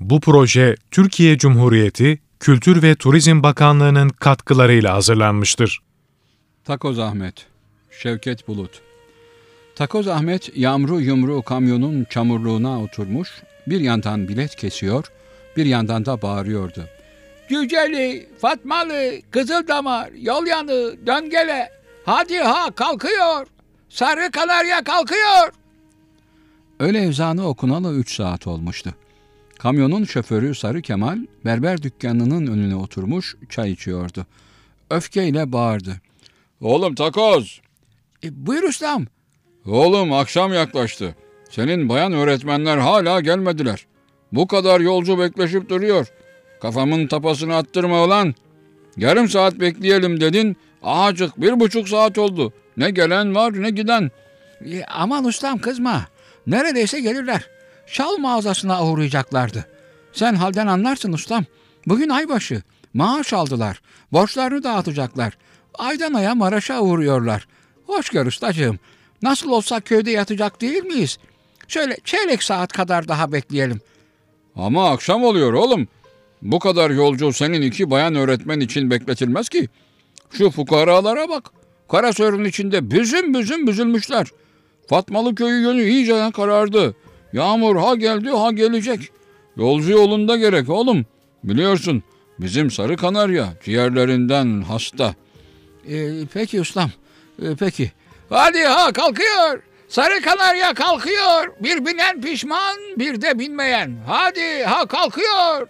Bu proje Türkiye Cumhuriyeti Kültür ve Turizm Bakanlığı'nın katkılarıyla hazırlanmıştır. Takoz Ahmet, Şevket Bulut. Takoz Ahmet yağmuru yumru kamyonun çamurluğuna oturmuş, bir yandan bilet kesiyor, bir yandan da bağırıyordu. Cüceli, Fatmalı, Kızıldamar, Yol Yanı, Döngele, hadi ha kalkıyor, Sarı Kanarya kalkıyor. Öyle ezanı okunalı üç saat olmuştu. Kamyonun şoförü Sarı Kemal berber dükkanının önüne oturmuş çay içiyordu. Öfkeyle bağırdı. Oğlum takoz! E, buyur ustam. Oğlum akşam yaklaştı. Senin bayan öğretmenler hala gelmediler. Bu kadar yolcu bekleşip duruyor. Kafamın tapasını attırma ulan. Yarım saat bekleyelim dedin. Ağacık bir buçuk saat oldu. Ne gelen var ne giden. E, aman ustam kızma. Neredeyse gelirler. Şal mağazasına uğrayacaklardı. Sen halden anlarsın ustam. Bugün aybaşı. Maaş aldılar. Borçlarını dağıtacaklar. Aydan aya Maraş'a uğruyorlar. Hoş gör ustacığım. Nasıl olsa köyde yatacak değil miyiz? Şöyle çeyrek saat kadar daha bekleyelim. Ama akşam oluyor oğlum. Bu kadar yolcu senin iki bayan öğretmen için bekletilmez ki. Şu fukaralara bak. Karasörün içinde büzüm büzüm büzülmüşler. Fatmalı köyü yönü iyice karardı. Yağmur ha geldi ha gelecek. Yolcu yolunda gerek oğlum. Biliyorsun bizim sarı kanarya ciğerlerinden hasta. Ee, peki ustam. Ee, peki. Hadi ha kalkıyor. Sarı kanarya kalkıyor. Bir binen pişman bir de binmeyen. Hadi ha kalkıyor.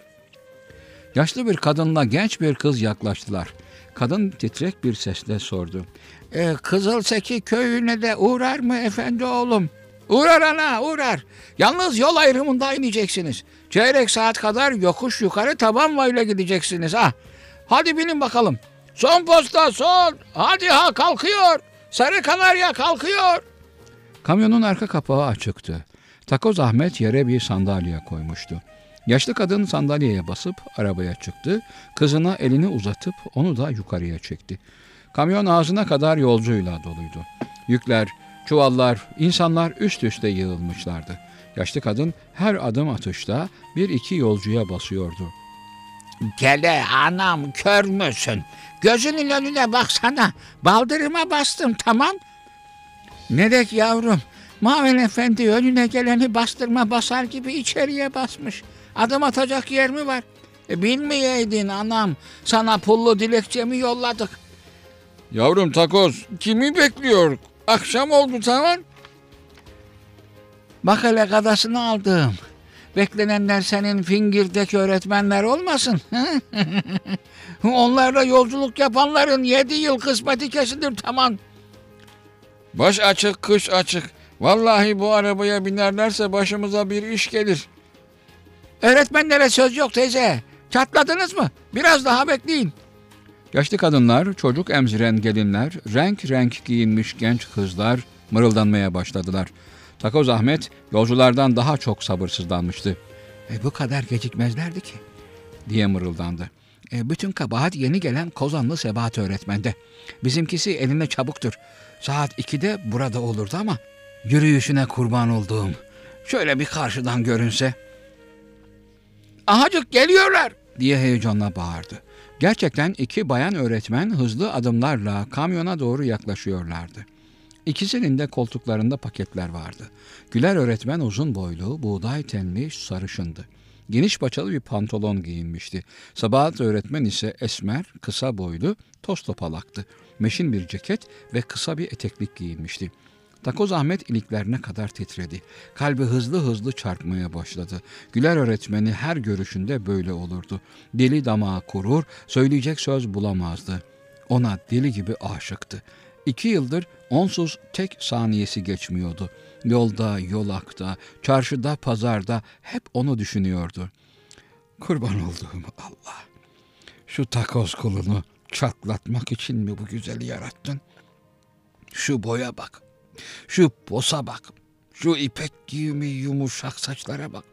Yaşlı bir kadınla genç bir kız yaklaştılar. Kadın titrek bir sesle sordu. Ee, Kızılseki köyüne de uğrar mı efendi oğlum? Uğrar ana uğrar. Yalnız yol ayrımında ineceksiniz. Çeyrek saat kadar yokuş yukarı taban vayla gideceksiniz ha. Hadi binin bakalım. Son posta son. Hadi ha kalkıyor. Sarı kanarya kalkıyor. Kamyonun arka kapağı açıktı. Takoz Ahmet yere bir sandalye koymuştu. Yaşlı kadın sandalyeye basıp arabaya çıktı. Kızına elini uzatıp onu da yukarıya çekti. Kamyon ağzına kadar yolcuyla doluydu. Yükler, çuvallar, insanlar üst üste yığılmışlardı. Yaşlı kadın her adım atışta bir iki yolcuya basıyordu. Gele anam kör müsün? Gözünün önüne baksana. Baldırıma bastım tamam. Ne dek yavrum? Maven Efendi önüne geleni bastırma basar gibi içeriye basmış. Adım atacak yer mi var? E, bilmeyeydin anam. Sana pullu dilekçemi yolladık. Yavrum takoz kimi bekliyor? Akşam oldu tamam. Bak hele kadasını aldım. Beklenenler senin fingirdeki öğretmenler olmasın. Onlarla yolculuk yapanların yedi yıl kısmeti kesilir tamam. Baş açık kış açık. Vallahi bu arabaya binerlerse başımıza bir iş gelir. Öğretmenlere söz yok teyze. Çatladınız mı? Biraz daha bekleyin. Yaşlı kadınlar, çocuk emziren gelinler, renk renk giyinmiş genç kızlar mırıldanmaya başladılar. Takoz Ahmet yolculardan daha çok sabırsızlanmıştı. E, bu kadar gecikmezlerdi ki. diye mırıldandı. E, bütün kabahat yeni gelen Kozanlı Sebahat öğretmende. Bizimkisi eline çabuktur. Saat 2'de burada olurdu ama yürüyüşüne kurban olduğum. Şöyle bir karşıdan görünse. Ahacık geliyorlar diye heyecanla bağırdı. Gerçekten iki bayan öğretmen hızlı adımlarla kamyona doğru yaklaşıyorlardı. İkisinin de koltuklarında paketler vardı. Güler öğretmen uzun boylu, buğday tenli, sarışındı. Geniş paçalı bir pantolon giyinmişti. Sabahat öğretmen ise esmer, kısa boylu, toz topalaktı. Meşin bir ceket ve kısa bir eteklik giyinmişti. Takoz Ahmet iliklerine kadar titredi. Kalbi hızlı hızlı çarpmaya başladı. Güler öğretmeni her görüşünde böyle olurdu. Deli damağı kurur, söyleyecek söz bulamazdı. Ona deli gibi aşıktı. İki yıldır onsuz tek saniyesi geçmiyordu. Yolda, yolakta, çarşıda, pazarda hep onu düşünüyordu. Kurban olduğum Allah. Şu takoz kulunu çatlatmak için mi bu güzeli yarattın? Şu boya bak. Şu posa bak. Şu ipek giyimi yumuşak saçlara bak.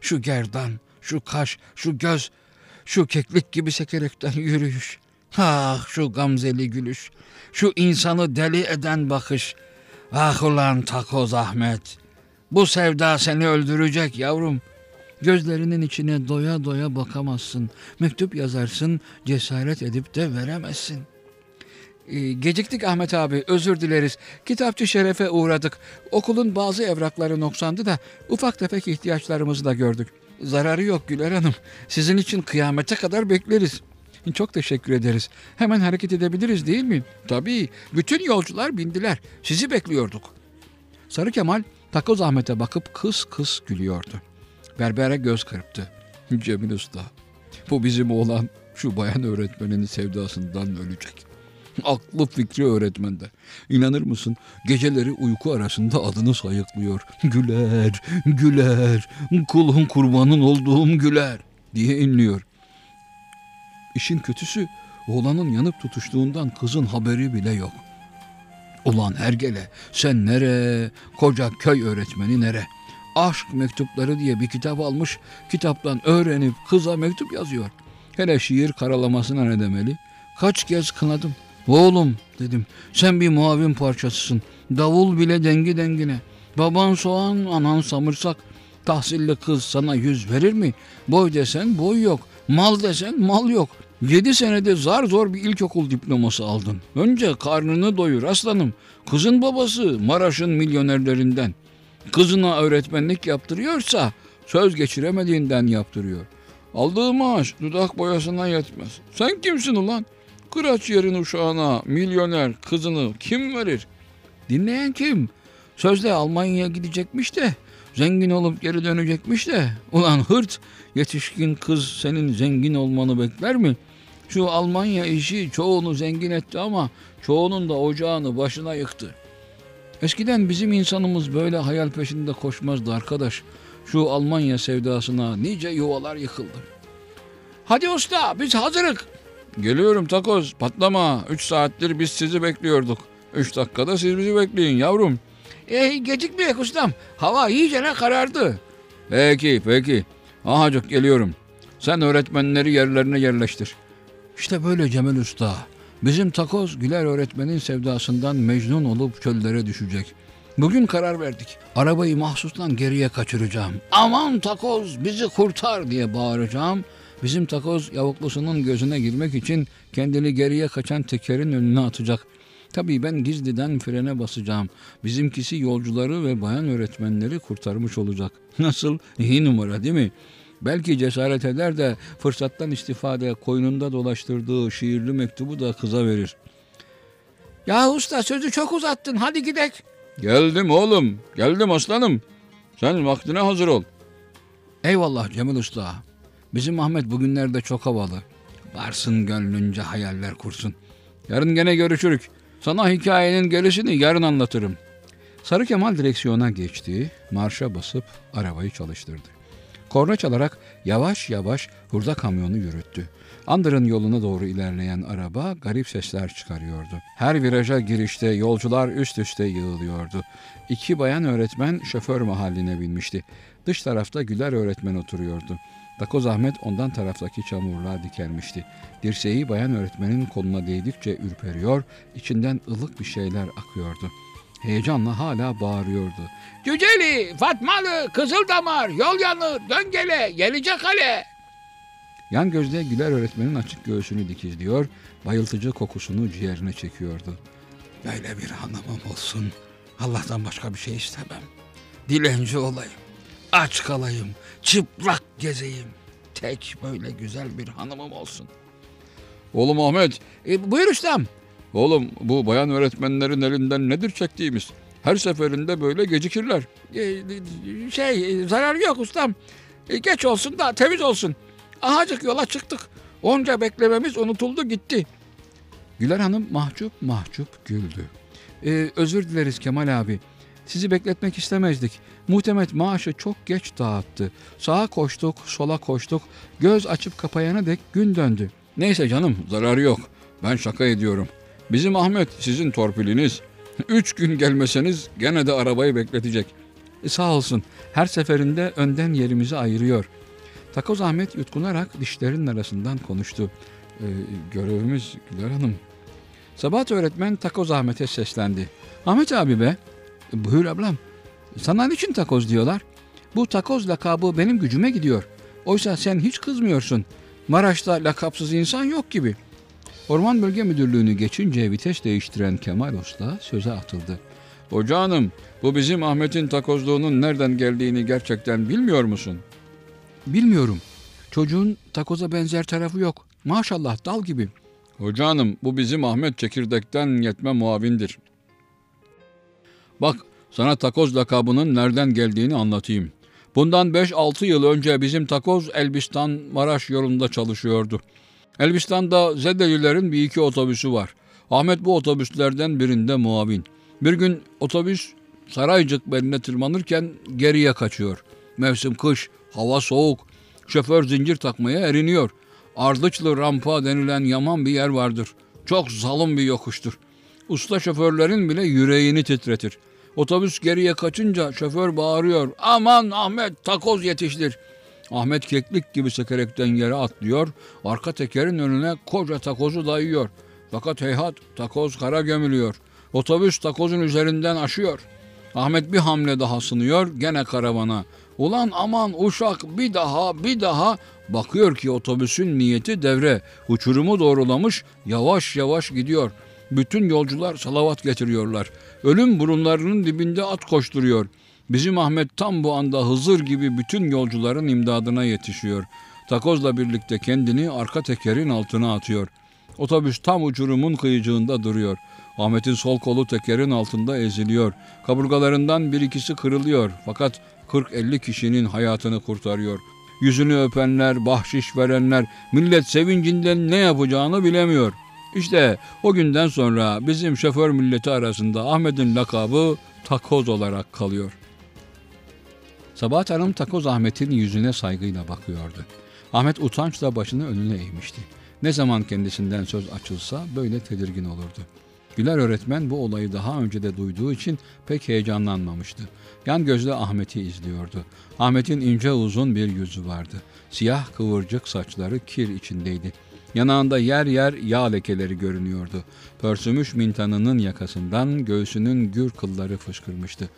Şu gerdan, şu kaş, şu göz, şu keklik gibi sekerekten yürüyüş. Ah şu gamzeli gülüş, şu insanı deli eden bakış. Ah ulan takoz Ahmet, bu sevda seni öldürecek yavrum. Gözlerinin içine doya doya bakamazsın. Mektup yazarsın, cesaret edip de veremezsin. Ee, geciktik Ahmet abi, özür dileriz. Kitapçı Şeref'e uğradık. Okulun bazı evrakları noksandı da ufak tefek ihtiyaçlarımızı da gördük. Zararı yok Güler Hanım. Sizin için kıyamete kadar bekleriz. Çok teşekkür ederiz. Hemen hareket edebiliriz değil mi? Tabii. Bütün yolcular bindiler. Sizi bekliyorduk. Sarı Kemal takoz Ahmet'e bakıp kıs kıs gülüyordu. Berbere göz kırptı. Cemil Usta, bu bizim oğlan şu bayan öğretmenin sevdasından ölecek. Aklı fikri öğretmende. İnanır mısın? Geceleri uyku arasında adını sayıklıyor. Güler, Güler, kulun kurbanın olduğum Güler diye inliyor. İşin kötüsü oğlanın yanıp tutuştuğundan kızın haberi bile yok. Ulan Hergele sen nere? Koca köy öğretmeni nere? Aşk mektupları diye bir kitap almış. Kitaptan öğrenip kıza mektup yazıyor. Hele şiir karalamasına ne demeli? Kaç kez kınadım. Oğlum dedim sen bir muavin parçasısın. Davul bile dengi dengine. Baban soğan, anan samırsak. Tahsilli kız sana yüz verir mi? Boy desen boy yok. Mal desen mal yok. Yedi senede zar zor bir ilkokul diploması aldın. Önce karnını doyur aslanım. Kızın babası Maraş'ın milyonerlerinden. Kızına öğretmenlik yaptırıyorsa söz geçiremediğinden yaptırıyor. Aldığı maaş dudak boyasına yetmez. Sen kimsin ulan? Kıraç yerin uşağına milyoner kızını kim verir? Dinleyen kim? Sözde Almanya'ya gidecekmiş de zengin olup geri dönecekmiş de. Ulan hırt yetişkin kız senin zengin olmanı bekler mi? Şu Almanya işi çoğunu zengin etti ama çoğunun da ocağını başına yıktı. Eskiden bizim insanımız böyle hayal peşinde koşmazdı arkadaş. Şu Almanya sevdasına nice yuvalar yıkıldı. Hadi usta biz hazırık. Geliyorum takoz patlama. Üç saattir biz sizi bekliyorduk. Üç dakikada siz bizi bekleyin yavrum. E gecikmeyek ustam. Hava iyicene karardı. Peki peki. Ahacık geliyorum. Sen öğretmenleri yerlerine yerleştir. İşte böyle Cemil Usta. Bizim takoz Güler öğretmenin sevdasından mecnun olup çöllere düşecek. Bugün karar verdik. Arabayı mahsustan geriye kaçıracağım. Aman takoz bizi kurtar diye bağıracağım. Bizim takoz yavuklusunun gözüne girmek için kendini geriye kaçan tekerin önüne atacak. Tabii ben gizliden frene basacağım. Bizimkisi yolcuları ve bayan öğretmenleri kurtarmış olacak. Nasıl? İyi numara değil mi? Belki cesaret eder de fırsattan istifade koynunda dolaştırdığı şiirli mektubu da kıza verir. Ya usta sözü çok uzattın hadi gidek. Geldim oğlum geldim aslanım. Sen vaktine hazır ol. Eyvallah Cemil Usta. Bizim Ahmet bugünlerde çok havalı. Varsın gönlünce hayaller kursun. Yarın gene görüşürük. Sana hikayenin gerisini yarın anlatırım. Sarı Kemal direksiyona geçti, marşa basıp arabayı çalıştırdı. Korna çalarak yavaş yavaş hurda kamyonu yürüttü. Andır'ın yoluna doğru ilerleyen araba garip sesler çıkarıyordu. Her viraja girişte yolcular üst üste yığılıyordu. İki bayan öğretmen şoför mahalline binmişti. Dış tarafta Güler öğretmen oturuyordu. Dakoz Ahmet ondan taraftaki çamurluğa dikelmişti. Dirseği bayan öğretmenin koluna değdikçe ürperiyor, içinden ılık bir şeyler akıyordu. Heyecanla hala bağırıyordu. Cüceli, Fatmalı, Kızıldamar, Yol Yanır, Döngele, Gelecek Hale. Yan gözde Güler öğretmenin açık göğsünü dikizliyor, bayıltıcı kokusunu ciğerine çekiyordu. Böyle bir hanımım olsun. Allah'tan başka bir şey istemem. Dilenci olayım, aç kalayım, çıplak gezeyim. Tek böyle güzel bir hanımım olsun. Oğlum Ahmet. E, buyur ustam. Oğlum bu bayan öğretmenlerin elinden nedir çektiğimiz? Her seferinde böyle gecikirler. E, şey e, zarar yok ustam. E, geç olsun da temiz olsun. Ahacık yola çıktık. Onca beklememiz unutuldu gitti. Güler Hanım mahcup mahcup güldü. E, özür dileriz Kemal abi. Sizi bekletmek istemezdik. Muhtemet maaşı çok geç dağıttı. Sağa koştuk, sola koştuk. Göz açıp kapayana dek gün döndü. Neyse canım, zararı yok. Ben şaka ediyorum. Bizim Ahmet sizin torpiliniz. Üç gün gelmeseniz gene de arabayı bekletecek. E, sağ olsun, her seferinde önden yerimizi ayırıyor. Takoz Ahmet yutkunarak dişlerinin arasından konuştu. E, görevimiz Güler Hanım. Sabahat öğretmen Takoz Ahmet'e seslendi. Ahmet abi be, buyur ablam. Sana niçin takoz diyorlar? Bu takoz lakabı benim gücüme gidiyor. Oysa sen hiç kızmıyorsun. Maraş'ta lakapsız insan yok gibi. Orman Bölge Müdürlüğü'nü geçince vites değiştiren Kemal Usta söze atıldı. Hoca hanım bu bizim Ahmet'in takozluğunun nereden geldiğini gerçekten bilmiyor musun? Bilmiyorum. Çocuğun takoza benzer tarafı yok. Maşallah dal gibi. Hoca hanım bu bizim Ahmet çekirdekten yetme muavindir. Bak sana takoz lakabının nereden geldiğini anlatayım. Bundan 5-6 yıl önce bizim takoz Elbistan Maraş yolunda çalışıyordu. Elbistan'da Zedelilerin bir iki otobüsü var. Ahmet bu otobüslerden birinde muavin. Bir gün otobüs Saraycık beline tırmanırken geriye kaçıyor. Mevsim kış, hava soğuk. Şoför zincir takmaya eriniyor. Ardıçlı rampa denilen yaman bir yer vardır. Çok zalim bir yokuştur. Usta şoförlerin bile yüreğini titretir. Otobüs geriye kaçınca şoför bağırıyor. Aman Ahmet takoz yetiştir. Ahmet keklik gibi sekerekten yere atlıyor. Arka tekerin önüne koca takozu dayıyor. Fakat heyhat takoz kara gömülüyor. Otobüs takozun üzerinden aşıyor. Ahmet bir hamle daha sınıyor gene karavana. Ulan aman uşak bir daha bir daha bakıyor ki otobüsün niyeti devre. Uçurumu doğrulamış yavaş yavaş gidiyor. Bütün yolcular salavat getiriyorlar. Ölüm burunlarının dibinde at koşturuyor. Bizim Ahmet tam bu anda Hızır gibi bütün yolcuların imdadına yetişiyor. Takozla birlikte kendini arka tekerin altına atıyor. Otobüs tam uçurumun kıyıcığında duruyor. Ahmet'in sol kolu tekerin altında eziliyor. Kaburgalarından bir ikisi kırılıyor. Fakat 40-50 kişinin hayatını kurtarıyor. Yüzünü öpenler, bahşiş verenler, millet sevincinden ne yapacağını bilemiyor. İşte o günden sonra bizim şoför milleti arasında Ahmet'in lakabı takoz olarak kalıyor. Sabahat Hanım takoz Ahmet'in yüzüne saygıyla bakıyordu. Ahmet utançla başını önüne eğmişti. Ne zaman kendisinden söz açılsa böyle tedirgin olurdu. Güler öğretmen bu olayı daha önce de duyduğu için pek heyecanlanmamıştı. Yan gözle Ahmet'i izliyordu. Ahmet'in ince uzun bir yüzü vardı. Siyah kıvırcık saçları kir içindeydi. Yanağında yer yer yağ lekeleri görünüyordu. Pörsümüş mintanının yakasından göğsünün gür kılları fışkırmıştı.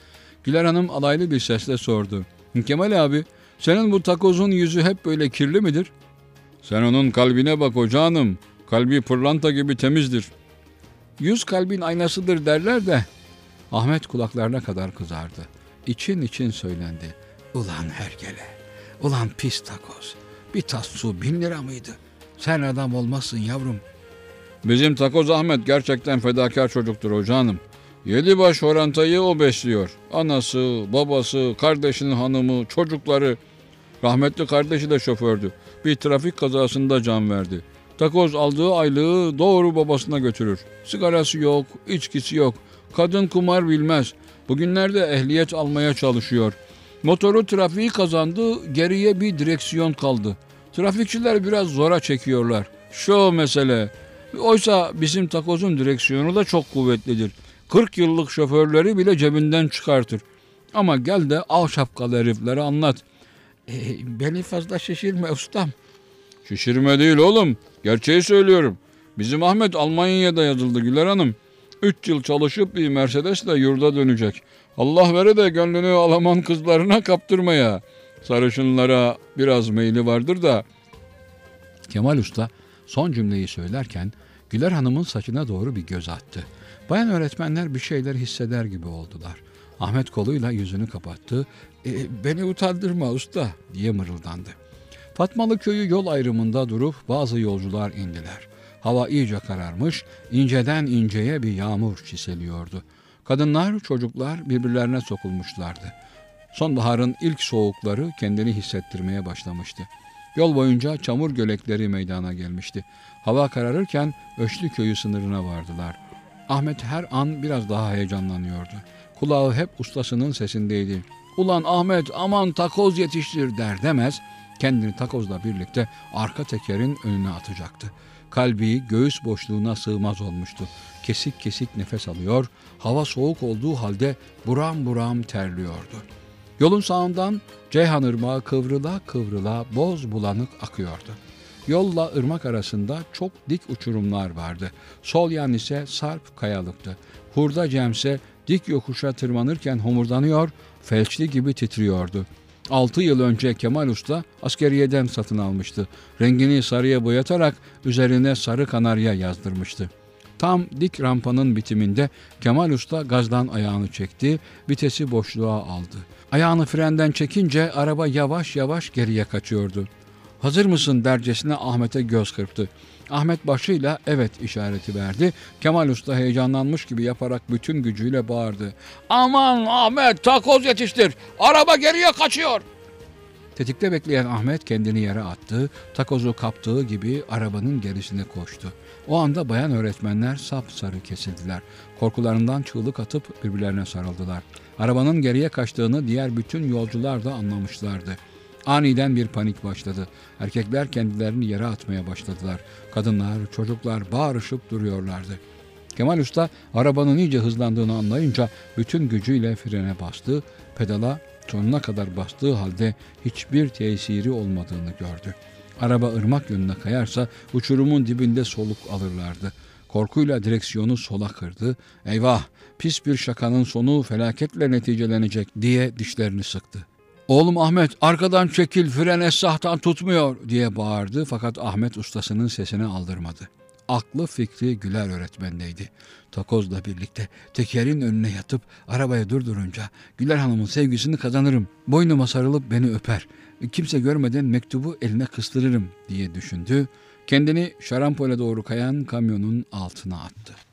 Güler Hanım alaylı bir sesle sordu. Kemal abi, senin bu takozun yüzü hep böyle kirli midir? Sen onun kalbine bak hoca hanım. Kalbi pırlanta gibi temizdir. Yüz kalbin aynasıdır derler de. Ahmet kulaklarına kadar kızardı. İçin için söylendi. Ulan hergele, ulan pis takoz. Bir tas su bin lira mıydı? Sen adam olmazsın yavrum. Bizim takoz Ahmet gerçekten fedakar çocuktur hoca hanım. Yedi baş orantayı o besliyor. Anası, babası, kardeşinin hanımı, çocukları. Rahmetli kardeşi de şofördü. Bir trafik kazasında can verdi. Takoz aldığı aylığı doğru babasına götürür. Sigarası yok, içkisi yok. Kadın kumar bilmez. Bugünlerde ehliyet almaya çalışıyor. Motoru trafiği kazandı, geriye bir direksiyon kaldı. Trafikçiler biraz zora çekiyorlar. Şu mesele. Oysa bizim takozun direksiyonu da çok kuvvetlidir. 40 yıllık şoförleri bile cebinden çıkartır. Ama gel de al şapkalı heriflere anlat. E, beni fazla şişirme ustam. Şişirme değil oğlum. Gerçeği söylüyorum. Bizim Ahmet Almanya'da yazıldı Güler Hanım. Üç yıl çalışıp bir Mercedes'le yurda dönecek. Allah vere de gönlünü Alman kızlarına kaptırmaya. Sarışınlara biraz meyli vardır da. Kemal Usta son cümleyi söylerken Güler Hanım'ın saçına doğru bir göz attı. Bayan öğretmenler bir şeyler hisseder gibi oldular. Ahmet koluyla yüzünü kapattı. E, beni utandırma usta diye mırıldandı. Fatmalı köyü yol ayrımında durup bazı yolcular indiler. Hava iyice kararmış, inceden inceye bir yağmur çiseliyordu. Kadınlar, çocuklar birbirlerine sokulmuşlardı. Sonbaharın ilk soğukları kendini hissettirmeye başlamıştı. Yol boyunca çamur gölekleri meydana gelmişti. Hava kararırken Öşlü köyü sınırına vardılar. Ahmet her an biraz daha heyecanlanıyordu. Kulağı hep ustasının sesindeydi. Ulan Ahmet aman takoz yetiştir der demez kendini takozla birlikte arka tekerin önüne atacaktı. Kalbi göğüs boşluğuna sığmaz olmuştu. Kesik kesik nefes alıyor, hava soğuk olduğu halde buram buram terliyordu. Yolun sağından Ceyhan Irmağı kıvrıla kıvrıla boz bulanık akıyordu. Yolla ırmak arasında çok dik uçurumlar vardı. Sol yan ise sarp kayalıktı. Hurda cemse dik yokuşa tırmanırken homurdanıyor, felçli gibi titriyordu. 6 yıl önce Kemal Usta askeriyeden satın almıştı. Rengini sarıya boyatarak üzerine sarı kanarya yazdırmıştı. Tam dik rampanın bitiminde Kemal Usta gazdan ayağını çekti, vitesi boşluğa aldı. Ayağını frenden çekince araba yavaş yavaş geriye kaçıyordu. Hazır mısın dercesine Ahmet'e göz kırptı. Ahmet başıyla evet işareti verdi. Kemal Usta heyecanlanmış gibi yaparak bütün gücüyle bağırdı. Aman Ahmet takoz yetiştir. Araba geriye kaçıyor. Tetikte bekleyen Ahmet kendini yere attı. Takozu kaptığı gibi arabanın gerisine koştu. O anda bayan öğretmenler sapsarı kesildiler. Korkularından çığlık atıp birbirlerine sarıldılar. Arabanın geriye kaçtığını diğer bütün yolcular da anlamışlardı. Aniden bir panik başladı. Erkekler kendilerini yere atmaya başladılar. Kadınlar, çocuklar bağırışıp duruyorlardı. Kemal Usta arabanın iyice hızlandığını anlayınca bütün gücüyle frene bastı. Pedala sonuna kadar bastığı halde hiçbir tesiri olmadığını gördü. Araba ırmak yönüne kayarsa uçurumun dibinde soluk alırlardı. Korkuyla direksiyonu sola kırdı. Eyvah pis bir şakanın sonu felaketle neticelenecek diye dişlerini sıktı. Oğlum Ahmet arkadan çekil fren esahtan tutmuyor diye bağırdı fakat Ahmet ustasının sesini aldırmadı. Aklı fikri Güler öğretmendeydi. Takozla birlikte tekerin önüne yatıp arabaya durdurunca Güler Hanım'ın sevgisini kazanırım. Boynuma sarılıp beni öper. Kimse görmeden mektubu eline kıstırırım diye düşündü. Kendini şarampole doğru kayan kamyonun altına attı.